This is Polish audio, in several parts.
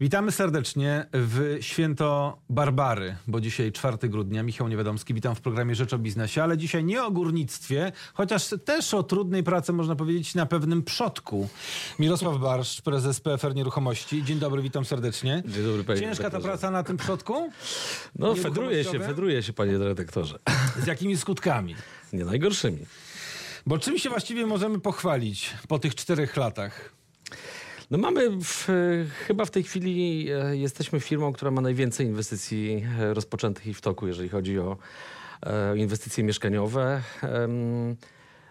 Witamy serdecznie w święto Barbary, bo dzisiaj 4 grudnia. Michał Niewiadomski, witam w programie Rzecz o Biznesie, ale dzisiaj nie o górnictwie, chociaż też o trudnej pracy, można powiedzieć, na pewnym przodku. Mirosław Barszcz, prezes PFR Nieruchomości. Dzień dobry, witam serdecznie. Dzień dobry, panie Ciężka ta praca na tym przodku? No, fedruje się, fedruje się, panie redaktorze. Z jakimi skutkami? Nie najgorszymi. Bo czym się właściwie możemy pochwalić po tych czterech latach? No mamy, w, chyba w tej chwili e, jesteśmy firmą, która ma najwięcej inwestycji e, rozpoczętych i w toku, jeżeli chodzi o e, inwestycje mieszkaniowe.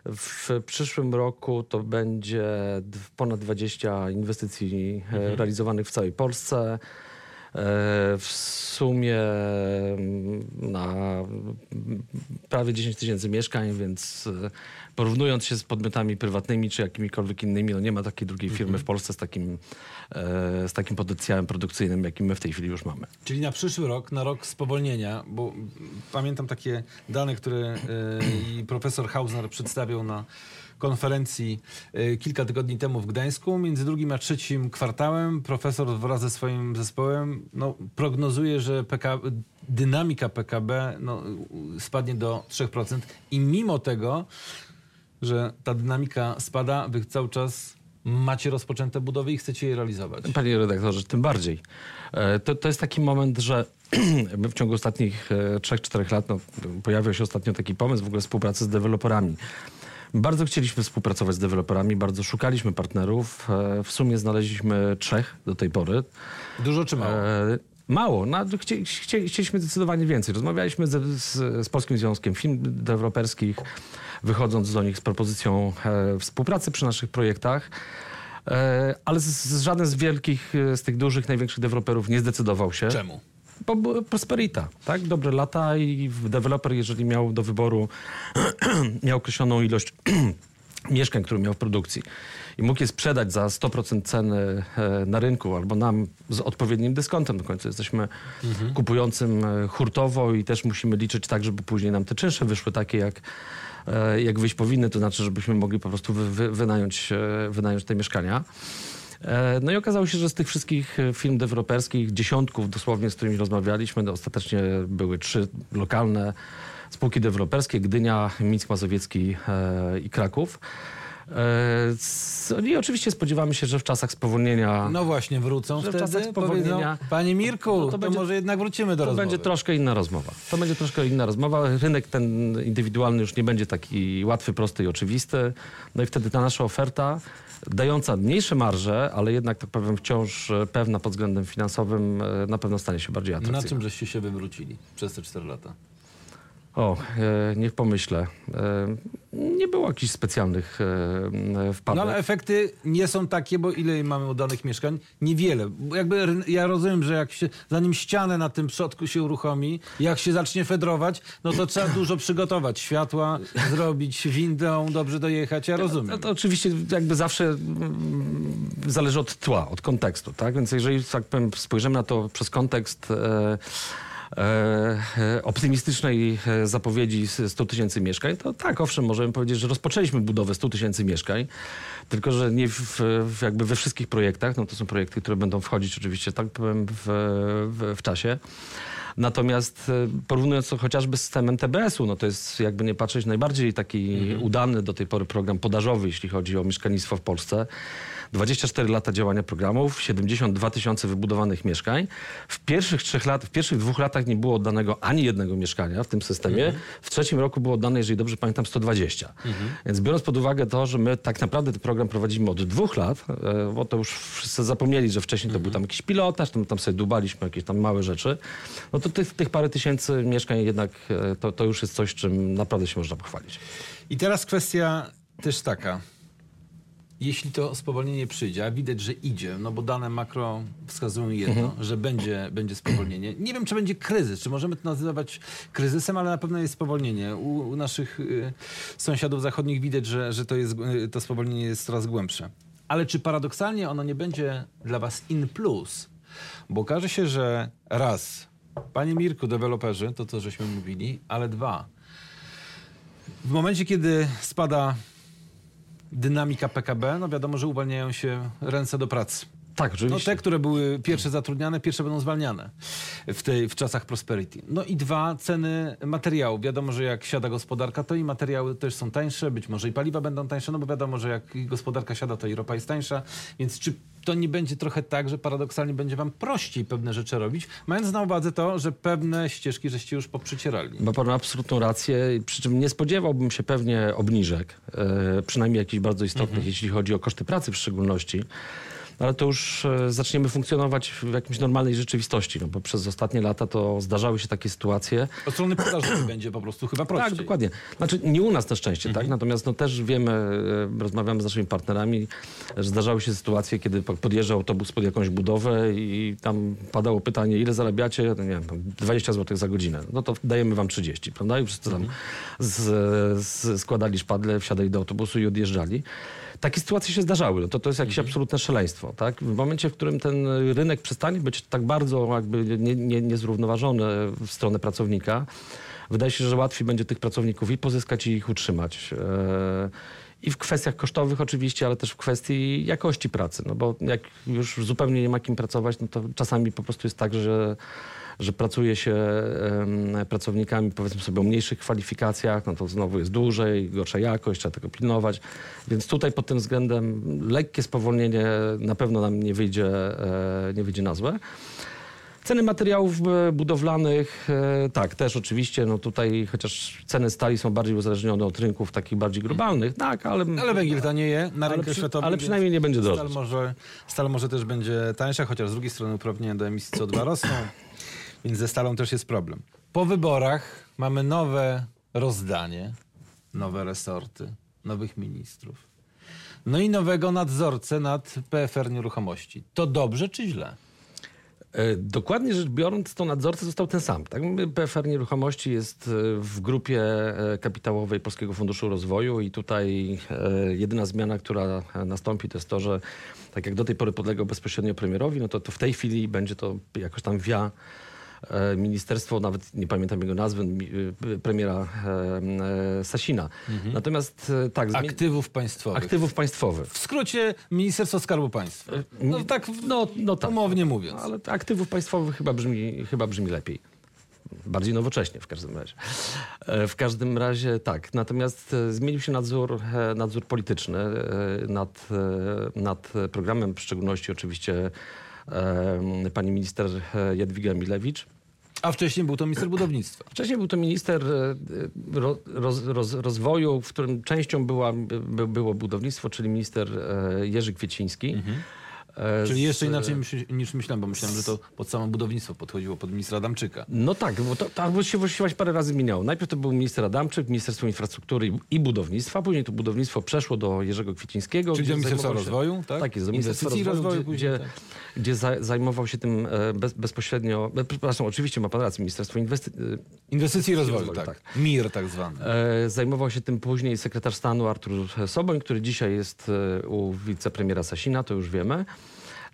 W przyszłym roku to będzie ponad 20 inwestycji e, realizowanych w całej Polsce. W sumie na prawie 10 tysięcy mieszkań, więc porównując się z podmiotami prywatnymi czy jakimikolwiek innymi, no nie ma takiej drugiej firmy w Polsce z takim, e, z takim potencjałem produkcyjnym, jaki my w tej chwili już mamy. Czyli na przyszły rok, na rok spowolnienia, bo pamiętam takie dane, które y, i profesor Hausner przedstawiał na konferencji y, kilka tygodni temu w Gdańsku. Między drugim a trzecim kwartałem profesor wraz ze swoim zespołem no, prognozuje, że dynamika PKB no, spadnie do 3%. I mimo tego, że ta dynamika spada, wy cały czas macie rozpoczęte budowy i chcecie je realizować. Panie redaktorze, tym bardziej. E, To, to jest taki moment, że my w ciągu ostatnich e, 3-4 lat no, pojawił się ostatnio taki pomysł w ogóle współpracy z deweloperami. Bardzo chcieliśmy współpracować z deweloperami, bardzo szukaliśmy partnerów. E, W sumie znaleźliśmy trzech do tej pory. Dużo czy mało? Mało. No, chcie, chcie, chcieliśmy zdecydowanie więcej. Rozmawialiśmy z, z, z Polskim Związkiem Firm Deweloperskich, wychodząc do nich z propozycją e, współpracy przy naszych projektach. E, ale z, z żaden z wielkich, e, z tych dużych, największych deweloperów nie zdecydował się. Czemu? Bo prosperita, tak? Dobre lata i deweloper, jeżeli miał do wyboru, miał określoną ilość mieszkań, które miał w produkcji i mógł je sprzedać za 100% ceny e, na rynku albo nam z odpowiednim dyskontem do końca. Jesteśmy kupującym e, hurtowo i też musimy liczyć tak, żeby później nam te czynsze wyszły takie, jak, e, jak wyjść powinny, to znaczy, żebyśmy mogli po prostu wy, wy, wynająć, wynająć te mieszkania. No i okazało się, że z tych wszystkich firm deweloperskich, dziesiątków dosłownie, z którymi rozmawialiśmy, no ostatecznie były trzy lokalne spółki deweloperskie, Gdynia, Mińsk Mazowiecki i Kraków. E, I oczywiście spodziewamy się, że w czasach spowolnienia No właśnie, wrócą Że w wtedy, czasach spowolnienia- powiedzą, Panie Mirku, No to, to będzie- może jednak wrócimy do to rozmowy. będzie troszkę inna rozmowa. To będzie troszkę inna rozmowa. Rynek ten indywidualny już nie będzie taki łatwy, prosty i oczywisty. No i wtedy ta nasza oferta, dająca mniejsze marże, ale jednak, tak powiem, wciąż e, pewna pod względem finansowym, e, na pewno stanie się bardziej Na atrakcyjna. czym żeście się wywrócili przez te 4 lata? O, e, niech pomyślę. E, nie było jakichś specjalnych e, wpadek. No ale efekty nie są takie, bo ile mamy oddanych mieszkań? Niewiele. Bo Jakby ja rozumiem, że jak się, zanim ścianę na tym przodku się uruchomi, jak się zacznie fedrować, no to trzeba dużo przygotować. Światła zrobić, windą dobrze dojechać, ja No rozumiem. to oczywiście jakby zawsze mm, zależy od tła, od kontekstu, tak? Więc jeżeli tak powiem, spojrzymy na to przez kontekst e, optymistycznej e, zapowiedzi z 100 tysięcy mieszkań, to tak, owszem, możemy powiedzieć, że rozpoczęliśmy budowę 100 tysięcy mieszkań, tylko że nie w, jakby we wszystkich projektach, no to są projekty, które będą wchodzić oczywiście, tak powiem, w, w, w czasie. Natomiast e, porównując to chociażby z systemem TBS-u, no to jest jakby nie patrzeć najbardziej taki udany do tej pory program podażowy, jeśli chodzi o mieszkalnictwo w Polsce. 24 lata działania programów, 72 tysiące wybudowanych mieszkań. W pierwszych trzech lat, w pierwszych dwóch latach nie było oddanego ani jednego mieszkania w tym systemie. W trzecim roku było oddane, jeżeli dobrze pamiętam, 120. Więc biorąc pod uwagę to, że my tak naprawdę ten program prowadzimy od dwóch lat, e, bo to już wszyscy zapomnieli, że wcześniej to był tam jakiś pilotaż, tam, tam sobie dubaliśmy jakieś tam małe rzeczy, no to tych, tych parę tysięcy mieszkań jednak e, to, to już jest coś, czym naprawdę się można pochwalić. I teraz kwestia też taka. Jeśli to spowolnienie przyjdzie, a widać, że idzie, no bo dane makro wskazują jedno, że będzie, będzie spowolnienie. Nie wiem, czy będzie kryzys, czy możemy to nazywać kryzysem, ale na pewno jest spowolnienie. U, u naszych y, sąsiadów zachodnich widać, że, że to, jest, y, to spowolnienie jest coraz głębsze. Ale czy paradoksalnie ono nie będzie dla was in plus? Bo okaże się, że raz, panie Mirku, deweloperzy, to co żeśmy mówili, ale dwa, w momencie, kiedy spada dynamika PKB, no wiadomo, że uwalniają się ręce do pracy. Tak, No oczywiście. te, które były pierwsze zatrudniane, pierwsze będą zwalniane w, tej, w czasach prosperity. No i dwa, ceny materiałów. Wiadomo, że jak siada gospodarka, to i materiały też są tańsze, być może i paliwa będą tańsze, no bo wiadomo, że jak gospodarka siada, to i ropa jest tańsza. Więc czy to nie będzie trochę tak, że paradoksalnie będzie wam prościej pewne rzeczy robić, mając na uwadze to, że pewne ścieżki żeście już poprzycierali? Ma pan absolutną rację, przy czym nie spodziewałbym się pewnie obniżek, e, przynajmniej jakichś bardzo istotnych, jeśli chodzi o koszty pracy w szczególności. Ale to już e, zaczniemy funkcjonować w jakimś normalnej rzeczywistości, no bo przez ostatnie lata to zdarzały się takie sytuacje. Od strony podaży będzie po prostu chyba prościej. Tak, dokładnie. Znaczy nie u nas na szczęście, tak? Natomiast no, też wiemy, e, rozmawiamy z naszymi partnerami, że zdarzały się sytuacje, kiedy po- podjeżdżał autobus pod jakąś budowę i tam padało pytanie, ile zarabiacie? No, nie wiem, tam 20 zł za godzinę. No to dajemy wam 30, prawda? I wszyscy tam z, z, składali szpadle, wsiadali do autobusu i odjeżdżali. Takie sytuacje się zdarzały. No to, to jest jakieś absolutne szaleństwo. Tak? W momencie, w którym ten rynek przestanie być tak bardzo jakby nie, nie, niezrównoważony w stronę pracownika, wydaje się, że łatwiej będzie tych pracowników i pozyskać, i ich utrzymać. E, I w kwestiach kosztowych oczywiście, ale też w kwestii jakości pracy. No bo jak już zupełnie nie ma kim pracować, no to czasami po prostu jest tak, że że pracuje się pracownikami, powiedzmy sobie, o mniejszych kwalifikacjach, no to znowu jest dłużej, gorsza jakość, trzeba tego pilnować. Więc tutaj pod tym względem lekkie spowolnienie na pewno nam nie wyjdzie, e, nie wyjdzie na złe. Ceny materiałów e, budowlanych, e, tak, też oczywiście, no tutaj chociaż ceny stali są bardziej uzależnione od rynków takich bardziej globalnych, tak, ale... Ale węgiel tanieje na rynku przy- światowym. ale przynajmniej nie będzie stal drożyć. może, stal może też będzie tańsza, chociaż z drugiej strony uprawnienia do emisji CO2 rosną, więc ze stalą też jest problem. Po wyborach mamy nowe rozdanie, nowe resorty, nowych ministrów. No i nowego nadzorcę nad PFR Nieruchomości. To dobrze czy źle? E, Dokładnie rzecz biorąc, to nadzorca został ten sam. Tak? PFR Nieruchomości jest e, w grupie e, kapitałowej Polskiego Funduszu Rozwoju i tutaj jedyna zmiana, która nastąpi, to jest to, że tak jak do tej pory podlegał bezpośrednio premierowi, no to, to w tej chwili będzie to jakoś tam via ministerstwo, nawet nie pamiętam jego nazwy, e, premiera e, e, Sasina. Natomiast e, tak, Aktywów państwowych. aktywów państwowych. W skrócie Ministerstwo Skarbu Państwa. No tak, No, no tak. umownie mówiąc. Ale aktywów państwowych chyba brzmi, chyba brzmi lepiej. Bardziej nowocześnie w każdym razie. E, W każdym razie tak. Natomiast e, zmienił się nadzór, e, nadzór polityczny e, nad, e, nad programem, w szczególności oczywiście e, pani minister e, Jadwiga Milewicz. A wcześniej był to minister budownictwa. Wcześniej był to minister e, ro, roz, roz, rozwoju, w którym częścią była, by, było budownictwo, czyli minister e, Jerzy Kwieciński. E, Czyli jeszcze z- inaczej niż myślałem, bo myślałem, że to pod samo budownictwo podchodziło pod ministra Adamczyka. No tak, bo to, to właściwie się parę razy zmieniało. Najpierw to był minister Adamczyk, Ministerstwo Infrastruktury i, Budownictwa, później to budownictwo przeszło do Jerzego Kwiecińskiego. Czyli do Ministerstwa Rozwoju, tak? Tak jest, do Ministerstwa Rozwoju, rozwoju później, gdzie, tak. Gdzie za, zajmował się tym e, bez, bezpośrednio, e, przepraszam, oczywiście ma pan rację, Ministerstwo Inwestycji, Inwestycji i rozwoju, rozwoju, tak. tak. MIR tak zwany. E, Zajmował się tym później sekretarz stanu Artur Soboń, który dzisiaj jest e, u wicepremiera Sasina, to już wiemy.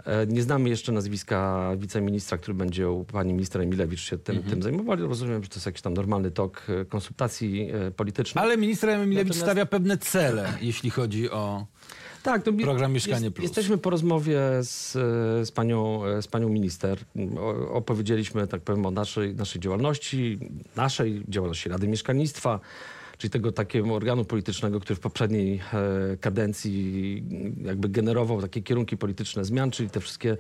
E, Nie znamy jeszcze nazwiska wiceministra, który będzie u pani minister Emilewicz się tym, tym zajmował. ale Rozumiem, że to jest jakiś tam normalny tok e, konsultacji e, politycznych. Ale minister Emilewicz Natomiast- stawia pewne cele, jeśli chodzi o... tak, to program Mieszkanie Plus. Jesteśmy po rozmowie z, e, z, panią, e, z panią minister. O, opowiedzieliśmy, tak powiem, o naszej, naszej działalności, naszej działalności Rady Mieszkalnictwa, czyli tego takiego organu politycznego, który w poprzedniej e, kadencji jakby generował takie kierunki polityczne zmian, czyli te wszystkie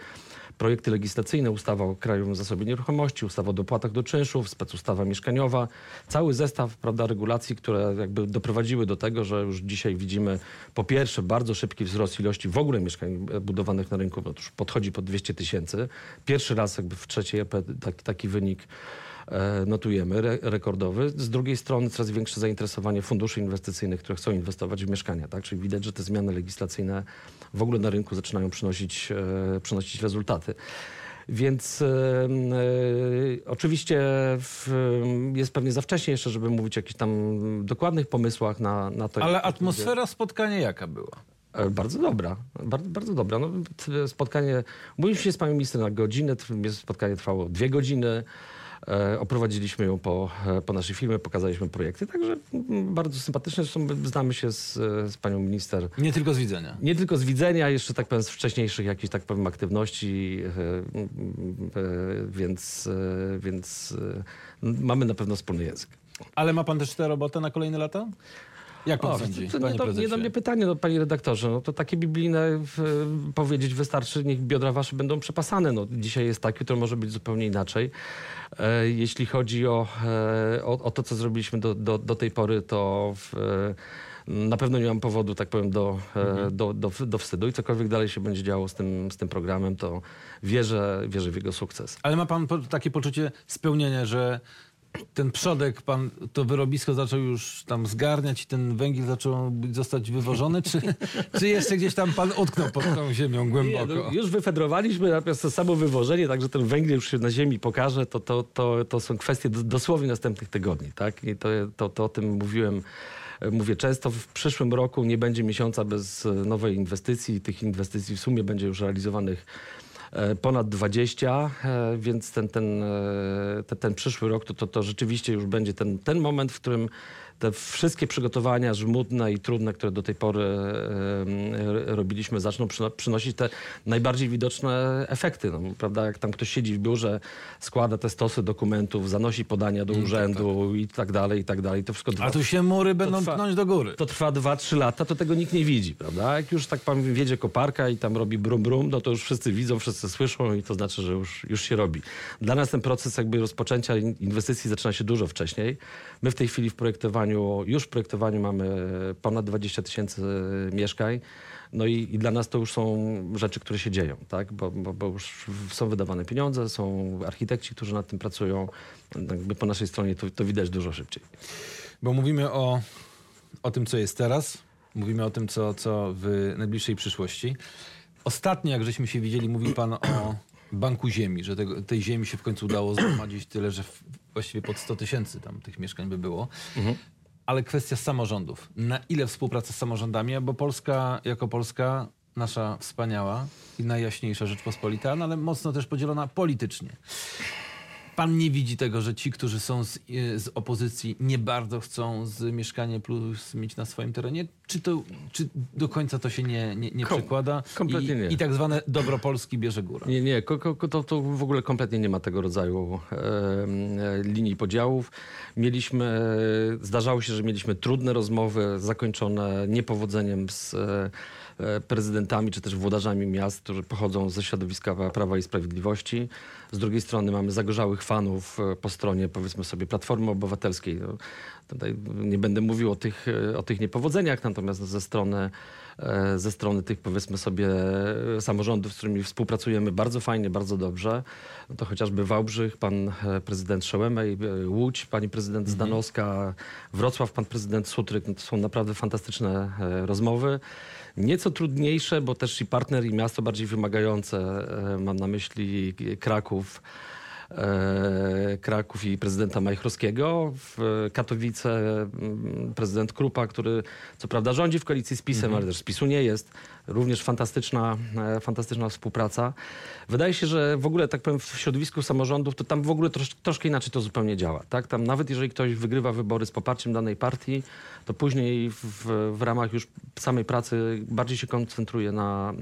projekty legislacyjne, ustawa o Krajowym Zasobie Nieruchomości, ustawa o dopłatach do czynszów, specustawa mieszkaniowa, cały zestaw prawda, regulacji, które jakby doprowadziły do tego, że już dzisiaj widzimy po pierwsze bardzo szybki wzrost ilości w ogóle mieszkań budowanych na rynku, to już podchodzi pod 200 tysięcy. Pierwszy raz jakby w trzeciej EP taki, taki wynik notujemy, re, rekordowy. Z drugiej strony coraz większe zainteresowanie funduszy inwestycyjnych, które chcą inwestować w mieszkania. Tak? Czyli widać, że te zmiany legislacyjne w ogóle na rynku zaczynają przynosić, e, przynosić rezultaty. Więc e, e, oczywiście w, jest pewnie za wcześnie jeszcze, żeby mówić o jakichś tam dokładnych pomysłach na, na to. Ale atmosfera spotkania jaka była? E, Bardzo dobra, bardzo, bardzo dobra. No, spotkanie, umówiliśmy się z panią minister na godzinę, spotkanie trwało dwie godziny. E, oprowadziliśmy ją po, e, po naszej firmie, pokazaliśmy projekty, także mm, bardzo sympatyczne. Zresztą znamy się z, z panią minister Nie tylko z widzenia. nie tylko z widzenia, jeszcze tak powiem z wcześniejszych jakichś tak powiem aktywności, e, e, więc, e, więc e, mamy na pewno wspólny język. Ale ma pan też tę robotę na kolejne lata? Jak pan O, sądzi, to, to nie, do, nie do mnie pytanie, no, panie redaktorze. No, to takie biblijne powiedzieć wystarczy, niech biodra wasze będą przepasane. No, dzisiaj jest tak, jutro może być zupełnie inaczej. E, jeśli chodzi o, e, o, o to, co zrobiliśmy do, do, do tej pory, to w, e, na pewno nie mam powodu, tak powiem, do, e, do, do, do wstydu i cokolwiek dalej się będzie działo z tym, z tym programem, to wierzę, wierzę w jego sukces. Ale ma pan takie poczucie spełnienia, że ten przodek, pan to wyrobisko zaczął już tam zgarniać i ten węgiel zaczął zostać wywożony, czy, czy jeszcze gdzieś tam pan utknął pod tą ziemią Nie, głęboko? no, już wyfedrowaliśmy, natomiast to samo wywożenie, także ten węgiel już się na ziemi pokaże, to, to, to, to są kwestie dosłownie następnych tygodni. Tak? I to, to, to o tym mówiłem. e, Mówię często, w przyszłym roku nie będzie miesiąca bez e, nowej inwestycji. Tych inwestycji w sumie będzie już realizowanych ponad 20, e, więc ten, ten, e, ten, ten przyszły rok to, to, to rzeczywiście już będzie ten, ten moment, w którym te wszystkie przygotowania żmudne i trudne, które do tej pory robiliśmy, zaczną przyno- przynosić te najbardziej widoczne efekty. No, prawda? Jak tam ktoś siedzi w biurze, składa te stosy dokumentów, zanosi podania do urzędu i tak dalej, i tak dalej. To wszystko A trwa, tu się mury będą trwa- pchnąć do góry. to trwa 2-3 lata, to tego nikt nie widzi, prawda? Jak już tak powiem, wiedzie koparka i tam robi brum brum, no to już wszyscy widzą, wszyscy słyszą i to znaczy, że już, już się robi. Dla nas ten proces jakby rozpoczęcia in- inwestycji zaczyna się dużo wcześniej. My w tej chwili w projektowaniu, już w projektowaniu mamy ponad 20 tysięcy mieszkań. No i, i dla nas to już są rzeczy, które się dzieją, tak? Bo, bo, bo już są wydawane pieniądze, są architekci, którzy nad tym pracują. Jakby po naszej stronie to, to widać dużo szybciej. Bo mówimy o, o tym, co jest teraz. Mówimy o tym, co, co w najbliższej przyszłości. Ostatnio, jak żeśmy się widzieli, mówił pan o Banku Ziemi, że tego, tej ziemi się w końcu udało zgromadzić tyle, że właściwie pod 100 tysięcy tam tych mieszkań by było. Ale kwestia samorządów. Na ile współpraca z samorządami? Bo Polska jako Polska, nasza wspaniała i najjaśniejsza Rzeczpospolita, no ale mocno też podzielona politycznie. Pan nie widzi tego, że ci, którzy są z, y, z opozycji, nie bardzo chcą z Mieszkanie Plus mieć na swoim terenie? Czy, to, czy do końca to się nie, nie, nie Kom- przekłada? kompletnie I, nie. I tak zwane dobro Polski bierze górę. Nie, nie, to, to w ogóle kompletnie nie ma tego rodzaju e, e, linii podziałów. Mieliśmy, e, zdarzało się, że mieliśmy trudne rozmowy zakończone niepowodzeniem z e, e, prezydentami czy też włodarzami miast, którzy pochodzą ze środowiska Prawa i Sprawiedliwości. Z drugiej strony mamy zagorzałych fanów e, po stronie, powiedzmy sobie, Platformy Obywatelskiej. No, tutaj nie będę mówił o tych, e, o tych niepowodzeniach, natomiast ze strony, e, ze strony tych, powiedzmy sobie, e, samorządów, z którymi współpracujemy bardzo fajnie, bardzo dobrze. No to chociażby Wałbrzych, pan e, prezydent Szełemej, e, Łódź, pani prezydent Zdanowska, Wrocław, pan prezydent Sutryk. No to są naprawdę fantastyczne e, rozmowy. Nieco trudniejsze, bo też i partner, i miasto bardziej wymagające. e, Mam na myśli Kraków. e, Kraków i prezydenta Majchrowskiego. W Katowice mm, prezydent Krupa, który co prawda rządzi w koalicji z PiSem, ale też z PiSu nie jest. Również fantastyczna, e, fantastyczna współpraca. Wydaje się, że w ogóle, tak powiem, w środowisku samorządów, to tam w ogóle trosz, troszkę inaczej to zupełnie działa. Tak? Tam nawet jeżeli ktoś wygrywa wybory z poparciem danej partii, to później w, w ramach już samej pracy bardziej się koncentruje na,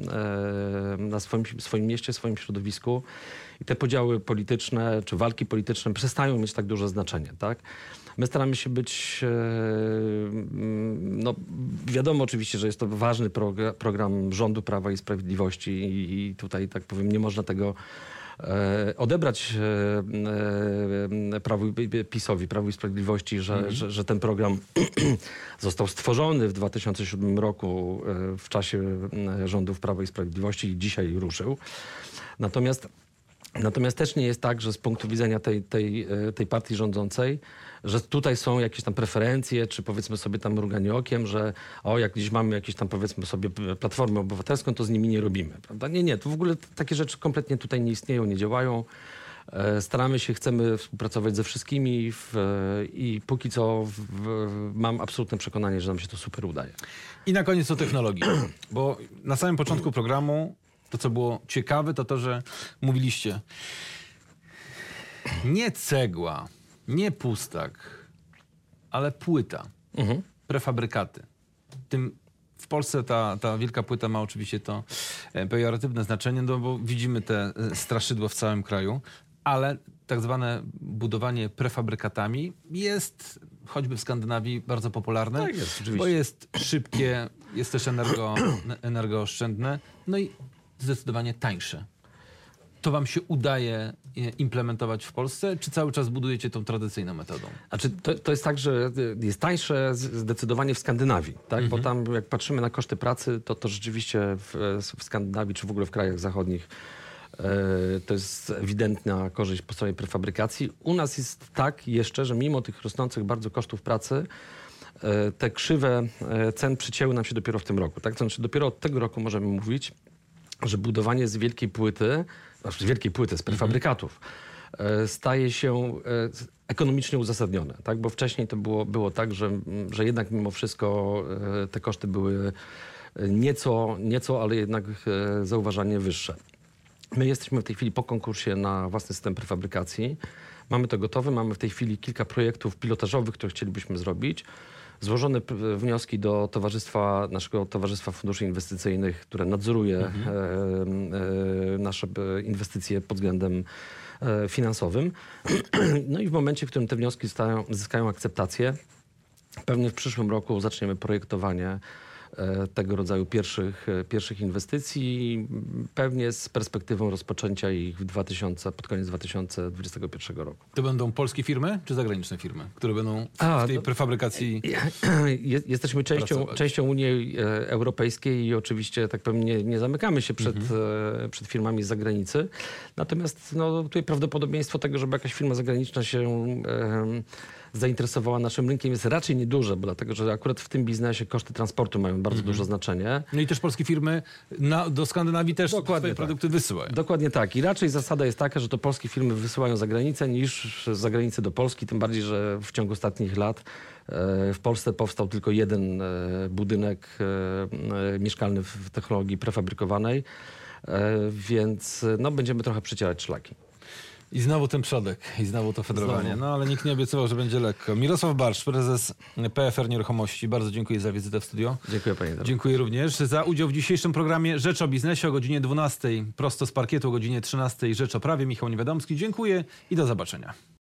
e, na swoim, swoim mieście, swoim środowisku. I te podziały polityczne czy walki polityczne przestają mieć tak duże znaczenie. Tak? My staramy się być, e, no wiadomo oczywiście, że jest to ważny progra- program rządu Prawa i Sprawiedliwości i, tutaj tak powiem nie można tego e, odebrać e, e, prawu, PiSowi, Prawu i Sprawiedliwości, że, że, że ten program został stworzony w 2007 roku w czasie rządów Prawa i Sprawiedliwości i dzisiaj ruszył. Natomiast Natomiast też nie jest tak, że z punktu widzenia tej, tej, e, tej partii rządzącej, że tutaj są jakieś tam preferencje, czy powiedzmy sobie tam mruganie okiem, że o, jak gdzieś mamy jakieś tam powiedzmy sobie platformę obywatelską, to z nimi nie robimy. Prawda? Nie, nie, to w ogóle takie rzeczy kompletnie tutaj nie istnieją, nie działają. E, Staramy się, chcemy współpracować ze wszystkimi w, i póki co w, w, mam absolutne przekonanie, że nam się to super udaje. I na koniec o technologii. Bo na samym początku programu to, co było ciekawe, to to, że mówiliście Nie cegła, nie pustak, ale płyta. Prefabrykaty. Tym w Polsce ta, ta wielka płyta ma oczywiście to e, pejoratywne znaczenie, no bo widzimy te e, straszydła w całym kraju, ale tak zwane budowanie prefabrykatami jest choćby w Skandynawii bardzo popularne, Tak jest, bo jest szybkie, jest też energo, energooszczędne, no i zdecydowanie tańsze. To wam się udaje e, implementować w Polsce, czy cały czas budujecie tą tradycyjną metodą? Znaczy, to, to jest tak, że jest tańsze zdecydowanie w Skandynawii, tak? bo tam jak patrzymy na koszty pracy, to, to rzeczywiście w, w Skandynawii czy w ogóle w krajach zachodnich e, to jest ewidentna korzyść po stronie prefabrykacji. U nas jest tak jeszcze, że mimo tych rosnących bardzo kosztów pracy, e, te krzywe e, cen przycięły nam się dopiero w tym roku. Tak? To znaczy dopiero od tego roku możemy mówić, że budowanie z wielkiej płyty, znaczy z wielkiej płyty, z prefabrykatów, e, staje się e, ekonomicznie uzasadnione, tak? Bo wcześniej to było, było tak, że, mm, że jednak mimo wszystko e, te koszty były nieco, nieco ale jednak zauważalnie wyższe. My jesteśmy w tej chwili po konkursie na własny system prefabrykacji. Mamy to gotowe, mamy w tej chwili kilka projektów pilotażowych, które chcielibyśmy zrobić. Złożone wnioski do towarzystwa, naszego Towarzystwa Funduszy Inwestycyjnych, które nadzoruje e, e, nasze e, inwestycje pod względem finansowym. No i w momencie, w którym te wnioski zyskają akceptację, Pewnie w przyszłym roku zaczniemy projektowanie tego rodzaju pierwszych, e, pierwszych inwestycji, pewnie z perspektywą rozpoczęcia ich w 2000, pod koniec 2021 roku. To będą polskie firmy, czy zagraniczne firmy, które będą w, A, w tej to- prefabrykacji... Je- Jesteśmy częścią, Pracować. częścią Unii e, Europejskiej i oczywiście tak powiem nie, nie zamykamy się przed, Mhm. e, przed firmami z zagranicy. Natomiast no, tutaj prawdopodobieństwo tego, żeby jakaś firma zagraniczna się zainteresowała naszym rynkiem jest raczej nieduże, bo dlatego, że akurat w tym biznesie koszty transportu mają bardzo Mhm. duże znaczenie. No i też polskie firmy na, do Skandynawii też Dokładnie swoje tak. produkty wysyłają. Dokładnie tak. I raczej zasada jest taka, że to polskie firmy wysyłają za granicę niż z zagranicy do Polski, tym bardziej, że w ciągu ostatnich lat e, w Polsce powstał tylko jeden e, budynek e, mieszkalny w technologii prefabrykowanej, więc no, będziemy trochę przycierać szlaki. I znowu ten przodek, i znowu to fedrowanie. Znowu. No ale nikt nie obiecywał, że będzie lekko. Mirosław Barsz, prezes PFR Nieruchomości. Bardzo dziękuję za wizytę w studio. Dziękuję panie Dariuszu. Dziękuję również za udział w dzisiejszym programie Rzecz o Biznesie o godzinie 12, prosto z parkietu o godzinie 13 Rzecz o Prawie. Michał Niewiadomski. Dziękuję i do zobaczenia.